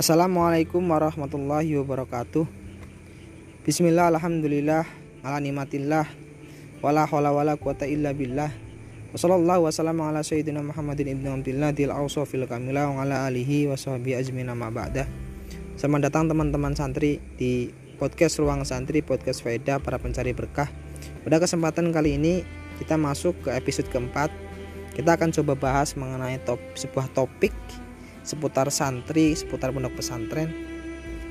Assalamualaikum warahmatullahi wabarakatuh. Bismillah alhamdulillah ala nimatillah wala hawla wala quwata illa billah. Wassallallahu wassalamu ala sayyidina Muhammadin ibn Abdillah dil awsafil kamilah wa ala alihi wa sahbihi ajmina ma ba'dah. Selamat datang teman-teman santri di podcast Ruang Santri, podcast Faedah para pencari berkah. Pada kesempatan kali ini kita masuk ke episode keempat. Kita akan coba bahas mengenai top, sebuah topik seputar santri, seputar pondok pesantren.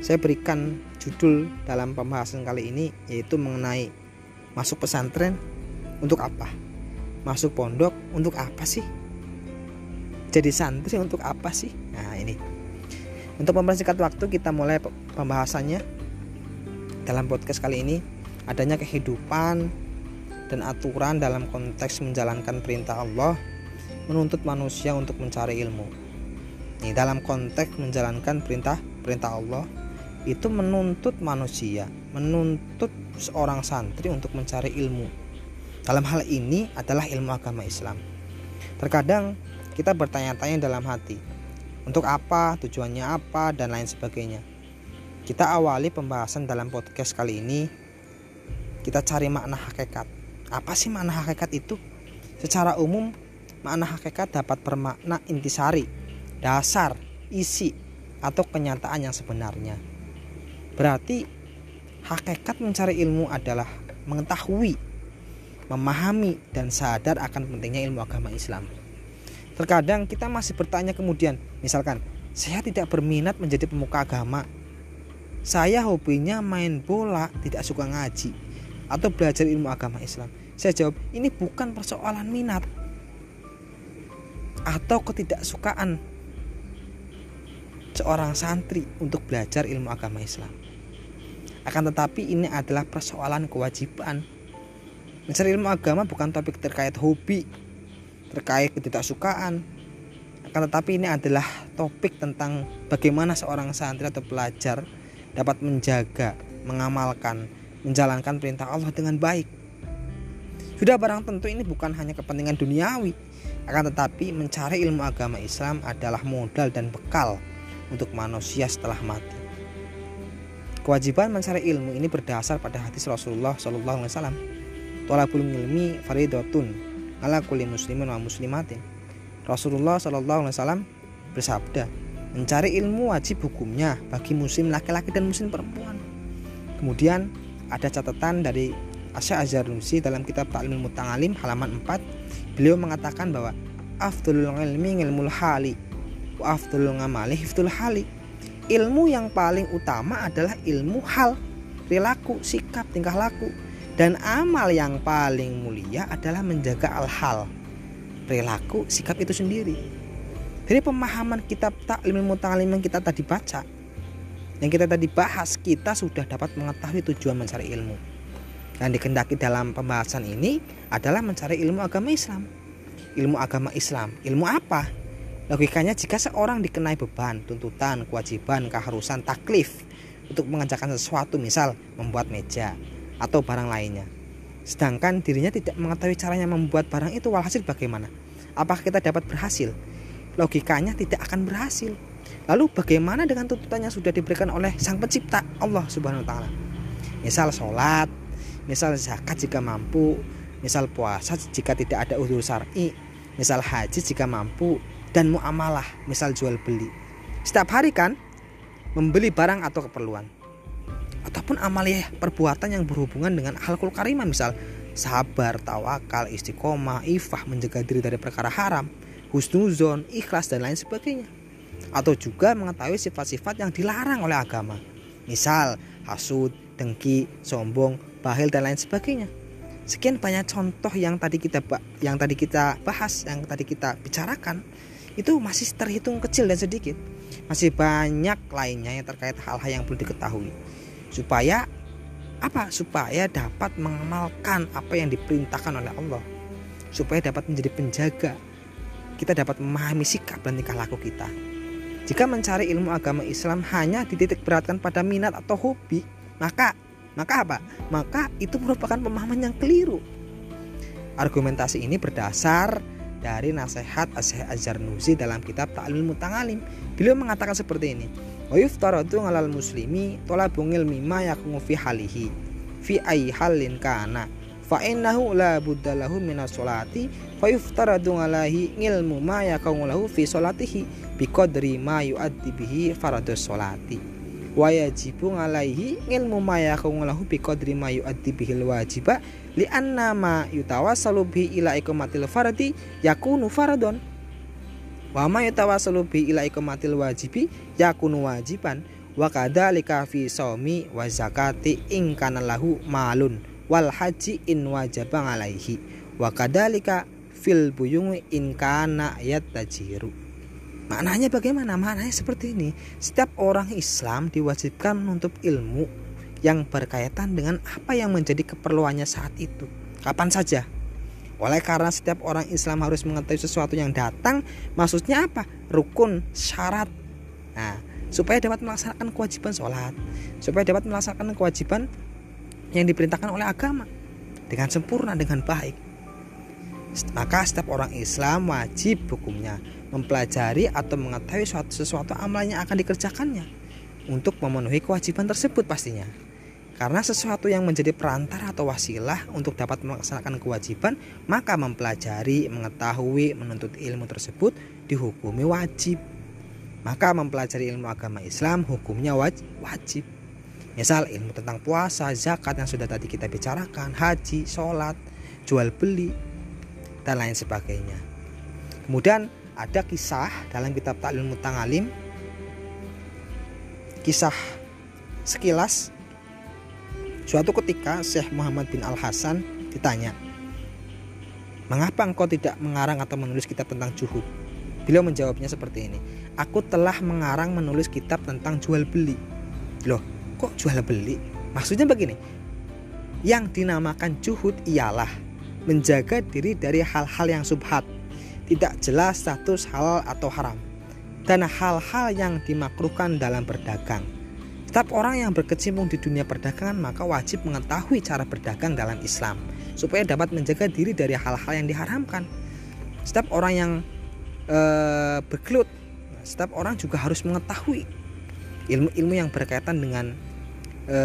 Saya berikan judul dalam pembahasan kali ini yaitu mengenai masuk pesantren untuk apa? Masuk pondok untuk apa sih? Jadi santri untuk apa sih? Nah, ini. Untuk mempersingkat waktu kita mulai pembahasannya dalam podcast kali ini adanya kehidupan dan aturan dalam konteks menjalankan perintah Allah menuntut manusia untuk mencari ilmu Nih, dalam konteks menjalankan perintah perintah Allah itu menuntut manusia, menuntut seorang santri untuk mencari ilmu. Dalam hal ini adalah ilmu agama Islam. Terkadang kita bertanya-tanya dalam hati, untuk apa, tujuannya apa, dan lain sebagainya. Kita awali pembahasan dalam podcast kali ini. Kita cari makna hakikat. Apa sih makna hakikat itu? Secara umum, makna hakikat dapat bermakna intisari, dasar, isi, atau kenyataan yang sebenarnya. Berarti hakikat mencari ilmu adalah mengetahui, memahami, dan sadar akan pentingnya ilmu agama Islam. Terkadang kita masih bertanya kemudian, misalkan, saya tidak berminat menjadi pemuka agama. Saya hobinya main bola, tidak suka ngaji, atau belajar ilmu agama Islam. Saya jawab, ini bukan persoalan minat atau ketidaksukaan seorang santri untuk belajar ilmu agama Islam. Akan tetapi ini adalah persoalan kewajiban. Mencari ilmu agama bukan topik terkait hobi, terkait ketidaksukaan. Akan tetapi ini adalah topik tentang bagaimana seorang santri atau pelajar dapat menjaga, mengamalkan, menjalankan perintah Allah dengan baik. Sudah barang tentu ini bukan hanya kepentingan duniawi, akan tetapi mencari ilmu agama Islam adalah modal dan bekal untuk manusia setelah mati. Kewajiban mencari ilmu ini berdasar pada hadis Rasulullah Shallallahu Alaihi Wasallam. Tolabul ilmi faridatun ala kulli muslimin wa muslimatin. Rasulullah Shallallahu Alaihi Wasallam bersabda, mencari ilmu wajib hukumnya bagi muslim laki-laki dan muslim perempuan. Kemudian ada catatan dari Asya Azharusi dalam kitab Ta'limul Mutangalim halaman 4 beliau mengatakan bahwa afdulul ilmi ilmul hali wa ngamali hifdul hali ilmu yang paling utama adalah ilmu hal perilaku sikap tingkah laku. Dan amal yang paling mulia adalah menjaga al-hal perilaku sikap itu sendiri. Dari pemahaman kitab taklim muta'alim yang kita tadi baca yang kita tadi bahas kita sudah dapat mengetahui tujuan mencari ilmu. Dan dikendaki dalam pembahasan ini adalah mencari ilmu agama Islam. Ilmu agama Islam ilmu apa Logikanya jika seorang dikenai beban, tuntutan, kewajiban, keharusan, taklif untuk mengerjakan sesuatu misal membuat meja atau barang lainnya. Sedangkan dirinya tidak mengetahui caranya membuat barang itu walhasil bagaimana? Apakah kita dapat berhasil? Logikanya tidak akan berhasil. Lalu bagaimana dengan tuntutan yang sudah diberikan oleh Sang Pencipta Allah Subhanahu wa taala? Misal sholat, misal zakat jika mampu, misal puasa jika tidak ada udur syar'i, misal haji jika mampu, dan muamalah, misal jual beli. Setiap hari kan membeli barang atau keperluan. Ataupun amalia perbuatan yang berhubungan dengan halkul karimah misal sabar, tawakal, istiqomah, ifah, menjaga diri dari perkara haram, husnuzon, ikhlas dan lain sebagainya. Atau juga mengetahui sifat-sifat yang dilarang oleh agama. Misal hasud, dengki, sombong, bahil dan lain sebagainya. Sekian banyak contoh yang tadi kita yang tadi kita bahas, yang tadi kita bicarakan itu masih terhitung kecil dan sedikit. Masih banyak lainnya yang terkait hal-hal yang perlu diketahui. Supaya apa? Supaya dapat mengamalkan apa yang diperintahkan oleh Allah. Supaya dapat menjadi penjaga. Kita dapat memahami sikap dan tingkah laku kita. Jika mencari ilmu agama Islam hanya dititik beratkan pada minat atau hobi, maka maka apa? Maka itu merupakan pemahaman yang keliru. Argumentasi ini berdasar dari nasihat Asyih Azhar Nuzi dalam kitab Ta'lim Mutangalim. Beliau mengatakan seperti ini. wa yuftaradu alal muslimi talabul ilmi ma yakunu fi halihi fi ay halin kana fa innahu la budda lahu minas sholati fa yuftaradu alaihi ilmu ma yakunu lahu fi sholatihi bi qadri ma yuaddi bihi faradus wa yajibu alaihi ilmu ma yakunu lahu bi qadri ma yuaddi bihi wajiba li anna ma yutawassalu bihi ila iqamatil fardi yakunu faradon wa ma yatawassalu bi ila iqamatil wajibi yakunu wajiban. Wa kadzalika fi shaumi wa zakati in kana lahu malun wal haji in wajaba alaihi wa kadzalika fil buyung in kana yattajiru maknanya bagaimana maknanya seperti ini setiap orang Islam diwajibkan menuntut ilmu yang berkaitan dengan apa yang menjadi keperluannya saat itu kapan saja oleh karena setiap orang Islam harus mengetahui sesuatu yang datang, maksudnya apa? Rukun, syarat. Nah, supaya dapat melaksanakan kewajiban sholat, supaya dapat melaksanakan kewajiban yang diperintahkan oleh agama dengan sempurna, dengan baik. Maka setiap orang Islam wajib hukumnya mempelajari atau mengetahui suatu sesuatu amal yang akan dikerjakannya untuk memenuhi kewajiban tersebut pastinya. Karena sesuatu yang menjadi perantara atau wasilah untuk dapat melaksanakan kewajiban, maka mempelajari, mengetahui, menuntut ilmu tersebut dihukumi wajib. Maka mempelajari ilmu agama Islam hukumnya wajib. Misal ilmu tentang puasa, zakat yang sudah tadi kita bicarakan, haji, sholat, jual beli, dan lain sebagainya. Kemudian ada kisah dalam kitab Ta'lim Mutangalim kisah sekilas Suatu ketika Syekh Muhammad bin Al Hasan ditanya, "Mengapa engkau tidak mengarang atau menulis kitab tentang juhud?" Beliau menjawabnya seperti ini, "Aku telah mengarang menulis kitab tentang jual beli." Loh, kok jual beli? Maksudnya begini. Yang dinamakan juhud ialah menjaga diri dari hal-hal yang subhat, tidak jelas status halal atau haram, dan hal-hal yang dimakruhkan dalam berdagang. Setiap orang yang berkecimpung di dunia perdagangan maka wajib mengetahui cara berdagang dalam Islam supaya dapat menjaga diri dari hal-hal yang diharamkan. Setiap orang yang e, bergelut, setiap orang juga harus mengetahui ilmu-ilmu yang berkaitan dengan e,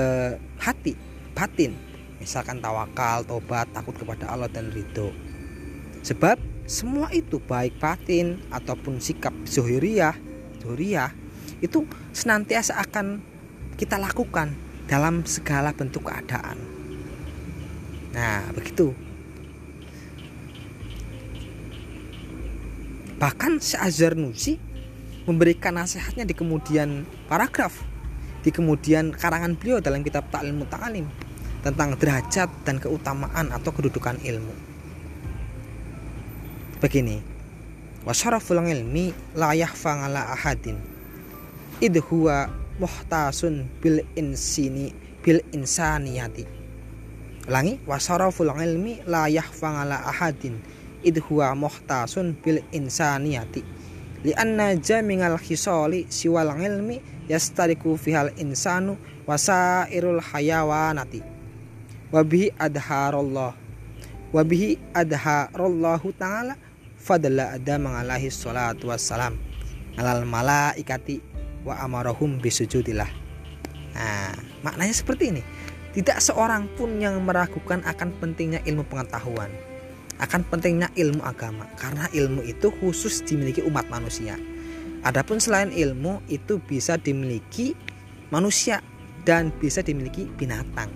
hati, batin, misalkan tawakal, tobat, takut kepada Allah dan ridho. Sebab semua itu baik batin ataupun sikap zohiriyah, zohiriyah itu senantiasa akan kita lakukan dalam segala bentuk keadaan. Nah, begitu. Bahkan Syazar Nusi memberikan nasihatnya di kemudian paragraf, di kemudian karangan beliau dalam kitab Ta'lim Muta'alim tentang derajat dan keutamaan atau kedudukan ilmu. Begini, wasyaraful ilmi la yahfa ala ahadin. Idhuwa muhtasun bil insini bil insaniyati. Ulangi wasaraful ilmi la yahfa ala ahadin. Id huwa muhtasun bil insaniyati. Li anna jamingal khisali siwal ilmi yastariku fihal insanu wasairul hayawanati wabihi adharallah wabihi adharallahu ta'ala fadla adam alaihi salatu wassalam alal malaikati wa amarahum bisujudillah. Nah, maknanya seperti ini. Tidak seorang pun yang meragukan akan pentingnya ilmu pengetahuan, akan pentingnya ilmu agama, karena ilmu itu khusus dimiliki umat manusia. Adapun selain ilmu itu bisa dimiliki manusia dan bisa dimiliki binatang.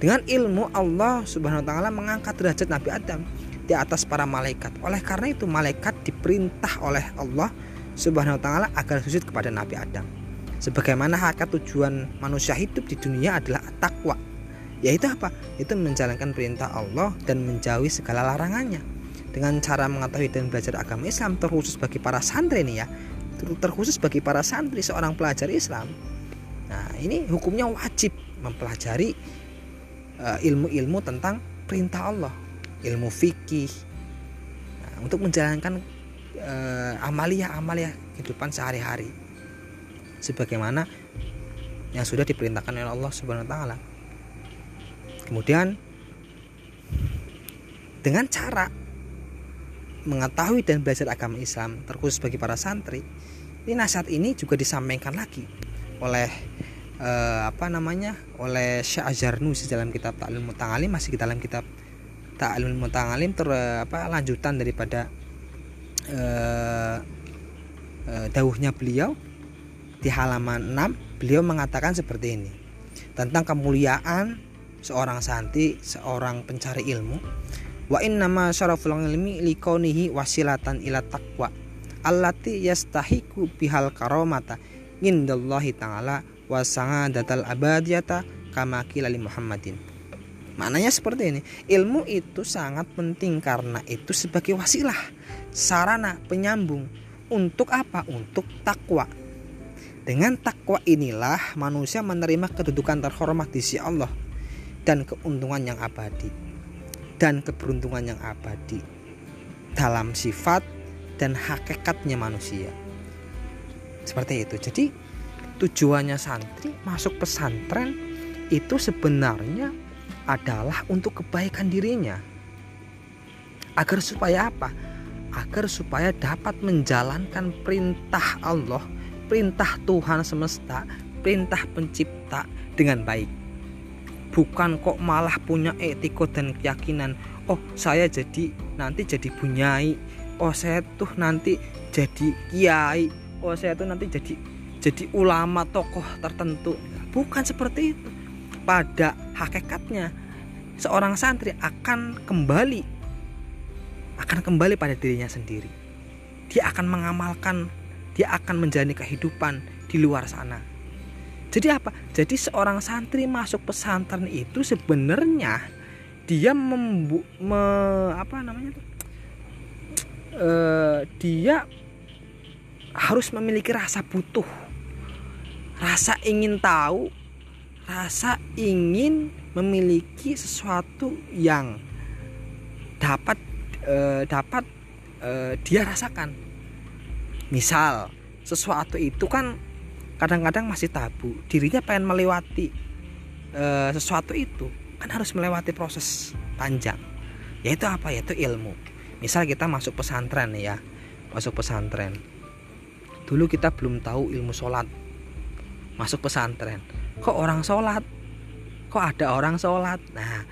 Dengan ilmu Allah Subhanahu wa taala mengangkat derajat Nabi Adam di atas para malaikat. Oleh karena itu malaikat diperintah oleh Allah Subhanahu wa taala agar sujud kepada Nabi Adam. Sebagaimana hakikat tujuan manusia hidup di dunia adalah takwa. Yaitu apa? Itu menjalankan perintah Allah dan menjauhi segala larangannya. Dengan cara mengetahui dan belajar agama Islam terkhusus bagi para santri nih ya. Terkhusus bagi para santri seorang pelajar Islam. Nah, ini hukumnya wajib mempelajari ilmu-ilmu uh, tentang perintah Allah, ilmu fikih. Nah, untuk menjalankan uh, amalia-amalia kehidupan sehari-hari sebagaimana yang sudah diperintahkan oleh Allah Subhanahu wa taala. Kemudian dengan cara mengetahui dan belajar agama Islam terkhusus bagi para santri, ini nasihat ini juga disampaikan lagi oleh eh, apa namanya oleh Syekh Azharnusi dalam kitab Ta'lim Muta'alim masih dalam kitab Ta'lim Muta'alim ter apa lanjutan daripada eh, eh, dauhnya beliau di halaman 6 beliau mengatakan seperti ini tentang kemuliaan seorang santri, seorang pencari ilmu. Wa nama syaraful ilmi likonihi wasilatan ila taqwa allati yastahiku bihal karomata indallahi ta'ala wa sangadatal abadiyata kama kilali Muhammadin. Maknanya seperti ini, ilmu itu sangat penting karena itu sebagai wasilah, sarana penyambung untuk apa? Untuk takwa dengan takwa inilah manusia menerima kedudukan terhormat di sisi Allah dan keuntungan yang abadi dan keberuntungan yang abadi dalam sifat dan hakikatnya manusia. Seperti itu. Jadi tujuannya santri masuk pesantren itu sebenarnya adalah untuk kebaikan dirinya. Agar supaya apa? Agar supaya dapat menjalankan perintah Allah perintah Tuhan semesta, perintah pencipta dengan baik. Bukan kok malah punya etika dan keyakinan, oh saya jadi nanti jadi bunyai, oh saya tuh nanti jadi kiai, oh saya tuh nanti jadi jadi ulama tokoh tertentu. Bukan seperti itu. Pada hakikatnya seorang santri akan kembali akan kembali pada dirinya sendiri. Dia akan mengamalkan dia akan menjalani kehidupan di luar sana. Jadi apa? Jadi seorang santri masuk pesantren itu sebenarnya dia membu me, apa namanya tuh? E, dia harus memiliki rasa butuh, rasa ingin tahu, rasa ingin memiliki sesuatu yang dapat e, dapat e, dia rasakan. Misal sesuatu itu kan kadang-kadang masih tabu. Dirinya pengen melewati e, sesuatu itu kan harus melewati proses panjang. Yaitu apa? Yaitu ilmu. Misal kita masuk pesantren ya masuk pesantren. Dulu kita belum tahu ilmu sholat masuk pesantren. Kok orang sholat? Kok ada orang sholat? Nah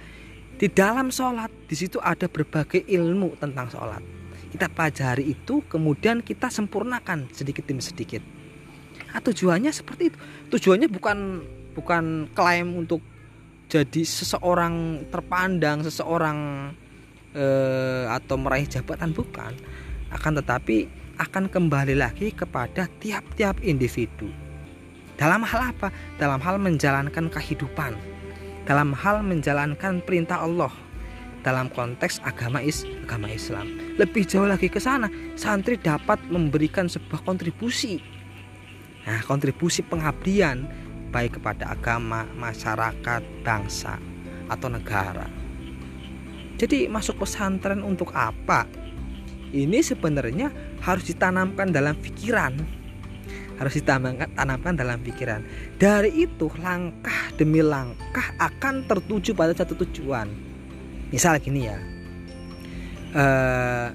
di dalam sholat di situ ada berbagai ilmu tentang sholat. Kita pelajari itu kemudian kita sempurnakan sedikit demi sedikit. Nah, tujuannya seperti itu. Tujuannya bukan bukan klaim untuk jadi seseorang terpandang seseorang eh, atau meraih jabatan bukan. Akan tetapi akan kembali lagi kepada tiap-tiap individu dalam hal apa dalam hal menjalankan kehidupan dalam hal menjalankan perintah Allah dalam konteks agama is agama Islam. Lebih jauh lagi ke sana, santri dapat memberikan sebuah kontribusi. Nah, kontribusi pengabdian baik kepada agama, masyarakat, bangsa atau negara. Jadi masuk pesantren untuk apa? Ini sebenarnya harus ditanamkan dalam pikiran. Harus ditanamkan tanamkan dalam pikiran. Dari itu langkah demi langkah akan tertuju pada satu tujuan. Misal gini ya uh,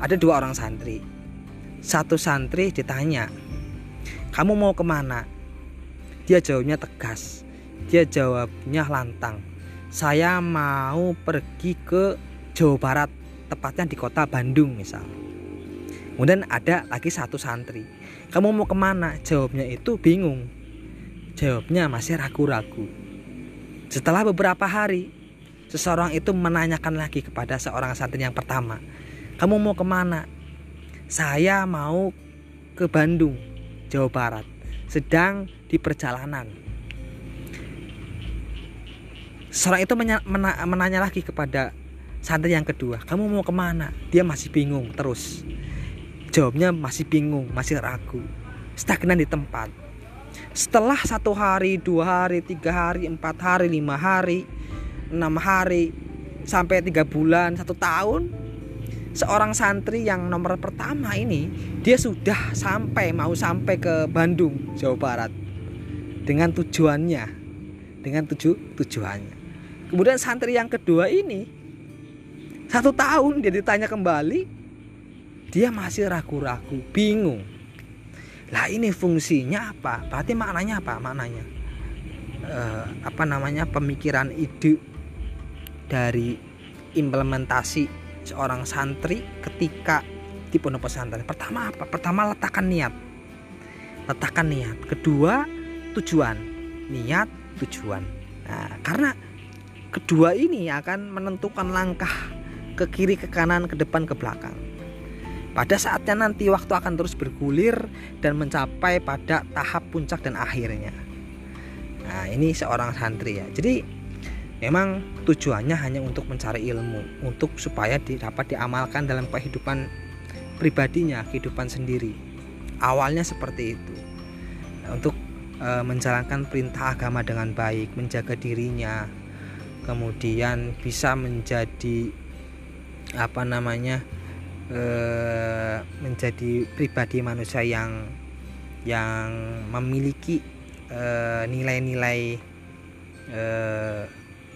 ada dua orang santri. Satu santri ditanya kamu mau ke mana? Dia jawabnya tegas. Dia jawabnya lantang. Saya mau pergi ke Jawa Barat tepatnya di kota Bandung misal kemudian ada lagi satu santri kamu mau ke mana jawabnya itu bingung jawabnya masih ragu-ragu setelah beberapa hari Seseorang itu menanyakan lagi kepada seorang santri yang pertama, "Kamu mau ke mana?" "Saya mau ke Bandung, Jawa Barat, sedang di perjalanan." Seorang itu menanya lagi kepada santri yang kedua, "Kamu mau ke mana?" Dia masih bingung terus. Jawabnya masih bingung, masih ragu, stagnan di tempat. Setelah satu hari, dua hari, tiga hari, empat hari, lima hari, enam hari sampai tiga bulan satu tahun seorang santri yang nomor pertama ini dia sudah sampai mau sampai ke Bandung Jawa Barat. Dengan tujuannya. Dengan tuju tujuannya. Kemudian santri yang kedua ini satu tahun dia ditanya kembali dia masih ragu-ragu bingung. Lah ini fungsinya apa? Berarti maknanya apa? Maknanya eh, apa namanya pemikiran ide dari implementasi seorang santri ketika di pondok pesantren. Pertama apa? Pertama letakkan niat. Letakkan niat. Kedua tujuan. Niat tujuan. Nah, karena kedua ini akan menentukan langkah ke kiri ke kanan ke depan ke belakang pada saatnya nanti waktu akan terus bergulir dan mencapai pada tahap puncak dan akhirnya. Nah, ini seorang santri ya. Jadi memang tujuannya hanya untuk mencari ilmu, untuk supaya dapat diamalkan dalam kehidupan pribadinya, kehidupan sendiri. Awalnya seperti itu. Untuk e, menjalankan perintah agama dengan baik, menjaga dirinya, kemudian bisa menjadi apa namanya? Eh, menjadi pribadi manusia yang yang memiliki eh, nilai-nilai eh,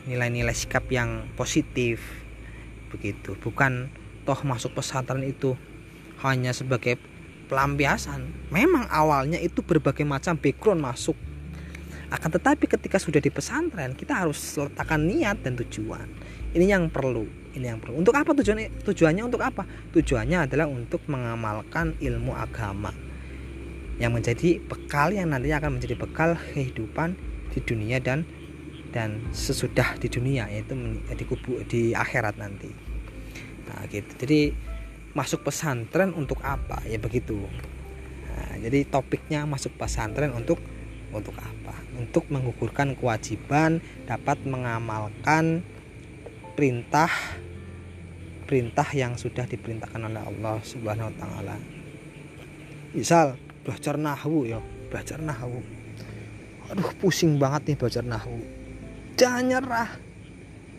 nilai-nilai sikap yang positif begitu. Bukan toh masuk pesantren itu hanya sebagai pelampiasan. Memang awalnya itu berbagai macam background masuk. Akan tetapi ketika sudah di pesantren kita harus letakkan niat dan tujuan. Ini yang perlu ini yang perlu. Untuk apa tujuannya tujuannya untuk apa? Tujuannya adalah untuk mengamalkan ilmu agama yang menjadi bekal yang nantinya akan menjadi bekal kehidupan di dunia dan dan sesudah di dunia yaitu di kubu di akhirat nanti. Nah gitu. Jadi masuk pesantren untuk apa? Ya begitu. Nah, jadi topiknya masuk pesantren untuk untuk apa? Untuk mengukurkan kewajiban dapat mengamalkan perintah perintah yang sudah diperintahkan oleh Allah Subhanahu wa taala. Misal belajar nahwu ya, belajar nahwu. Aduh pusing banget nih belajar nahwu. Jangan nyerah.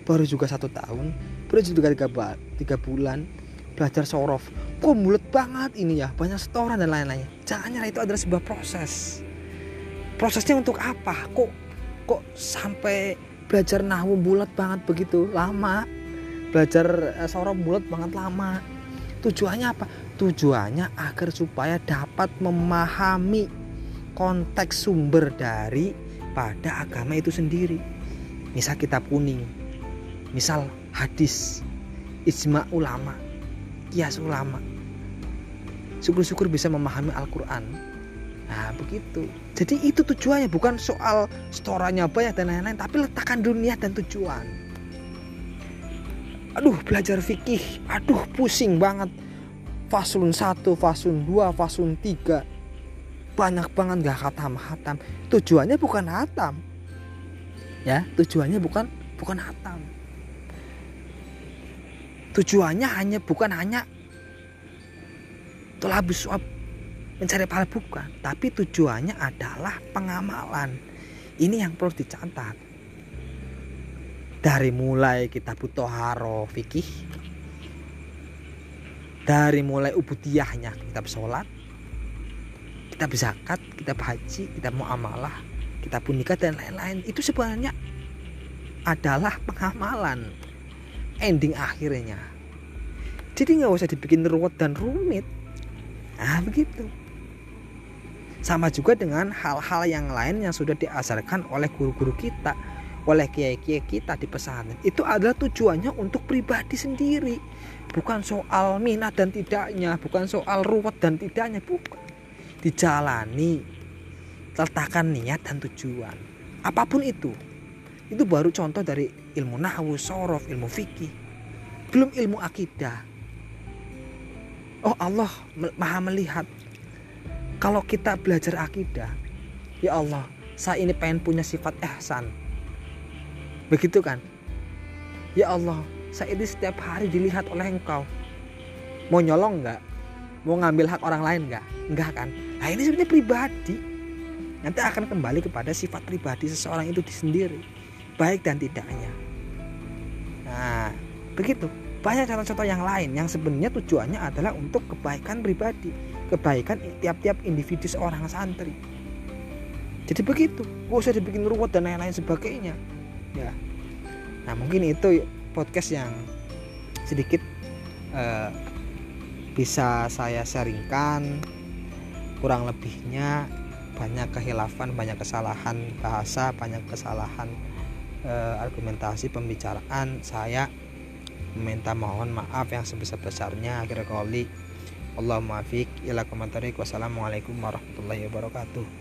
Baru juga satu tahun, baru juga tiga, tiga bulan belajar sorof. Kok mulut banget ini ya, banyak setoran dan lain-lainnya. Jangan nyerah itu adalah sebuah proses. Prosesnya untuk apa? Kok kok sampai belajar nahwu bulat banget begitu lama belajar eh, seorang mulut banget lama. Tujuannya apa? Tujuannya agar supaya dapat memahami konteks sumber dari pada agama itu sendiri. Misal kitab kuning misal hadis ijma ulama kias ulama. Syukur-syukur bisa memahami Al-Quran. Nah begitu. Jadi itu tujuannya bukan soal setorannya banyak dan lain-lain tapi letakkan dunia dan tujuan aduh belajar fikih. Aduh pusing banget. Fasun 1 fasun 2 fasun 3 banyak banget gak hatam-hatam tujuannya bukan hatam. Ya tujuannya bukan bukan hatam. Tujuannya hanya bukan hanya suap mencari pahala bukan. Tapi tujuannya adalah pengamalan. Ini yang perlu dicatat dari mulai kita butuh haro fikih dari mulai ubudiyahnya kita sholat kita berzakat kita haji kita mau amalah kita pun nikah dan lain-lain. Itu sebenarnya adalah pengamalan ending akhirnya. Jadi nggak usah dibikin ruwet dan rumit. Nah begitu. Sama juga dengan hal-hal yang lain yang sudah diajarkan oleh guru-guru kita oleh kiai-kiai kita di pesantren. Itu adalah tujuannya untuk pribadi sendiri. Bukan soal minat dan tidaknya bukan soal ruwet dan tidaknya bukan. Dijalani letakkan niat dan tujuan. Apa pun itu itu baru contoh dari ilmu nahwu sorof ilmu fikih. Belum ilmu akidah. Oh Allah maha melihat. Kalau kita belajar akidah ya Allah saya ini pengen punya sifat ihsan Begitu kan? Ya Allah, saya ini setiap hari dilihat oleh engkau. Mau nyolong nggak? Mau ngambil hak orang lain nggak? Enggak kan? Nah ini sebenarnya pribadi. Nanti akan kembali kepada sifat pribadi seseorang itu di sendiri. Baik dan tidaknya. Nah, begitu. Banyak contoh-contoh yang lain yang sebenarnya tujuannya adalah untuk kebaikan pribadi. Kebaikan tiap-tiap individu seorang santri. Jadi begitu. Gak usah dibikin ruwet dan lain-lain sebagainya ya. Nah mungkin itu podcast yang sedikit uh, bisa saya sharingkan. Kurang lebihnya banyak kehilafan banyak kesalahan bahasa banyak kesalahan eh, argumentasi pembicaraan. Saya meminta mohon maaf yang sebesar-besarnya. Akhir kali Allah muafiq ila komentarik wassalamualaikum warahmatullahi wabarakatuh